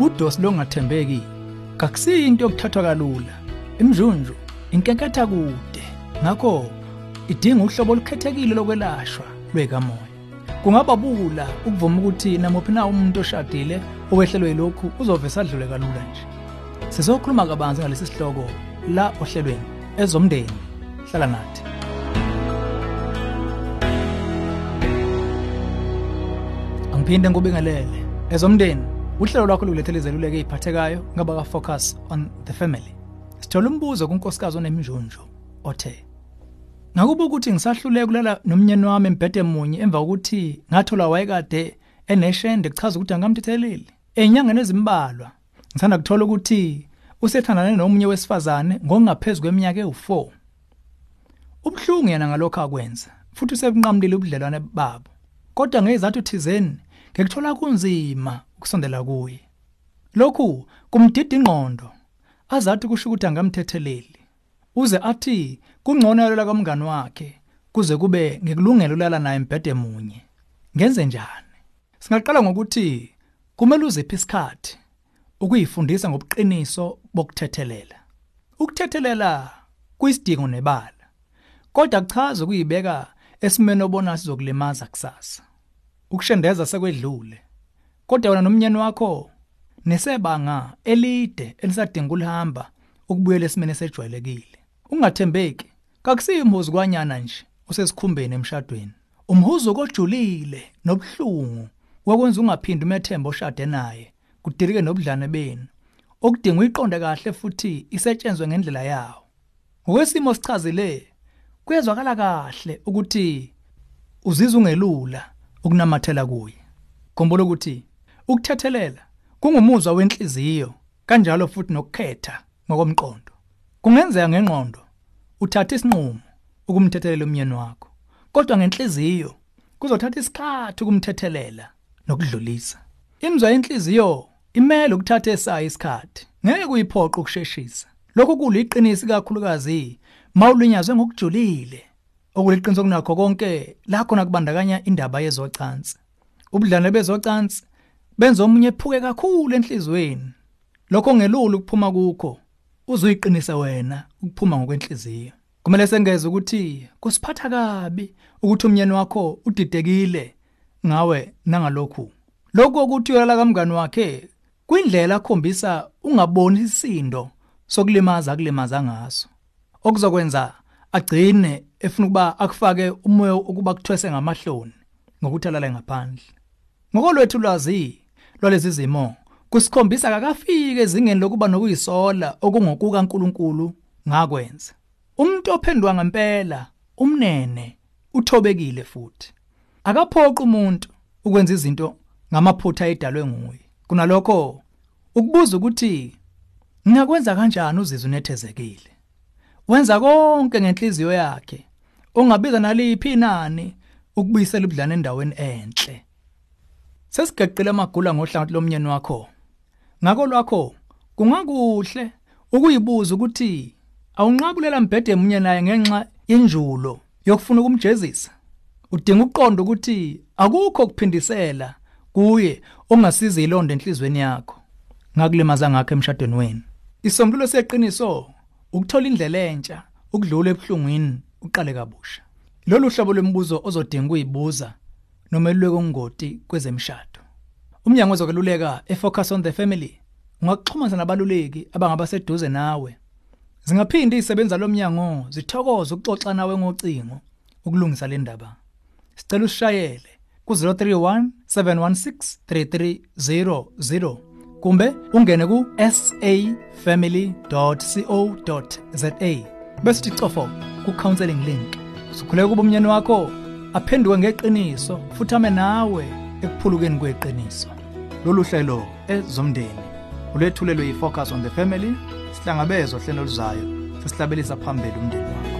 udosi longathembeki. Kakusiyinto yokuthathwa kalula. Imjunju inkenketha kude. Ngakho idinga uhlobo olukhethekile lokwelashwa lwekamoya. Kungaba bula ukuvuma ukuthi namuphi na umuntu oshadile owehlelwe yilokhu uzovese adlule kalula nje. Sizokhuluma kabanzi ngalesi sihloko la ohlelweni. Ezomndeni hlala nathi. Angiphinde ngubingelele ezomndeni. Uhlelo lwakho lukulethela izeluleko eziphathekayo ngaba ka focus on the family sithola umbuzo kunkosikazi onemnjunju othe Ngakuba ukuthi ngisahluleka kulala nomnyeni wami embhede munye emva kokuthi ngathola wayekade eneshende kuchaza ukuthi angamthetheleli. Enyangeni ezimbalwa ngithanda kuthola ukuthi usethandane nomunye wesifazane ngokungaphezulu kweminyaka ewu4. Ubhlungu yena ngalokho akwenza futhi usebunqamlile ubudlelwane babo. Kodwa ngezathu thizeni ngekuthola kunzima ukusondela kuye. Lokhu kumdida ingqondo azathi kusho ukuthi angamthetheleli. Uze athi kungcono yalela kamngani wakhe kuze kube ngikulungela ulala naye embhede munye ngenze njani singaqala ngokuthi kumele uziphi isikhathi ukuyifundisa ngobuqiniso bokuthethelela ukuthethelela kuyisidingo nebala kodwa kuchaza ukuyibeka esimene obona sizokulimaza kusasa ukushendeza sekwedlule. Kodwa wena nomnyeni wakho nesebanga elide elisadinga ulihamba ukubuyela esimene sejwayelekile ungathembeki kakusiyimhuzu kwanyana nje usesikhumbeni emshadweni. Umhuzu kojulile nobuhlungu wakwenza ungaphindi umethemba oshade naye kudirike nobudlane benu. Okudinga uyiqonde kahle futhi isetshenzwe ngendlela yawo. Ngokwesimo sichazile kuyezwakala kahle ukuthi uzizwa ungelula. Ukunamathela kuye. Khumbula ukuthi ukuthethelela kungumuzwa wenhliziyo kanjalo futhi nokukhetha ngokomqondo. Kungenzeka ngengqondo uthatha isinqumo ukumthethelela umyeni wakho kodwa ngenhliziyo kuzothatha isikhathi ukumthethelela nokudlulisa. Imizwa yenhliziyo imele ukuthatha esayo isikhathi ngeke uyiphoqa ukusheshisa. Lokho kuliqinisi kakhulukazi mawulinyazwe ngokujulile. Okuliqiniso kunakho konke la khona kubandakanya indaba yezocansi. Ubudlane bezocansi benza omunye ephuke kakhulu enhlizweni. Lokho ngelulu ukuphuma kukho uzuyiqinise wena ukuphuma ngokwenhliziyo. Kumele sengeze ukuthi kusiphatha kabi ukuthi umnyeni wakho udidekile ngawe nangalokhu. Lokho ukuthi uyala kamngani wakhe kwindlela akhombisa ungaboni isindo sokulimaza kulimaza ngaso. Okuzokwenza agcine efuna ukuba akufake umoya ukuba kuthwese ngamahloni ngokuthi alale ngaphandle. Ngokolwethu lwazi lwalezi zimo kusikhombisa kakafike ezingeni lokuba nokuyisola okungokuka uNkulunkulu ngakwenza. Umuntu ophendwa ngempela umnene uthobekile futhi. Akaphoqa umuntu ukwenza izinto ngamaphutha edalwe nguye. Kunalokho ukubuza ukuthi ngiyakwenza kanjani uzizwe unethezekile? Wenza konke ngenhliziyo yakhe. Ungabiza naliphi inani ukubuyisela ubudlane endaweni enhle. Sesigeqile amagula ngohlangothi lomnyeni wakho. Ngako lwakho kungakuhle ukuyibuza ukuthi awunqabulela mbhede emunye naye ngenxa yenjulo yokufuna ukumjezisa. Udinga ukuqonda ukuthi akukho kuphindisela kuye ongasiza ilonda enhlizweni yakho. Ngakulimaza ngakho emshadweni wenu. Isombululo seqiniso ukuthola indlela entsha ukudlula ebuhlungwini uqale kabusha. Lolu hlobo lwemibuzo ozodinga ukuyibuza nomeluleko ongoti kwezemshado. Umnyango wezokululeka efocus on the family ungakuxhumana nabaluleki abangabaseduze nawe. Zingaphinde isebenza lomnyango zithokoza ukuxoxa nawe ngocingo ukulungisa le ndaba. Sicela usishayele ku-031 716 3300 kumbe ungene ku-safamily.co.za bese ticofo ku-counseling link. Usukhuleka kuba umnyeni wakho aphenduke ngeqiniso futhi ame nawe ekuphulukeni kweqiniso. Lolu hlelo ezomndeni ulethulelwe yi-focus on the family sihlangabezwa hlelo luzayo sesihlabelisa phambili umndeni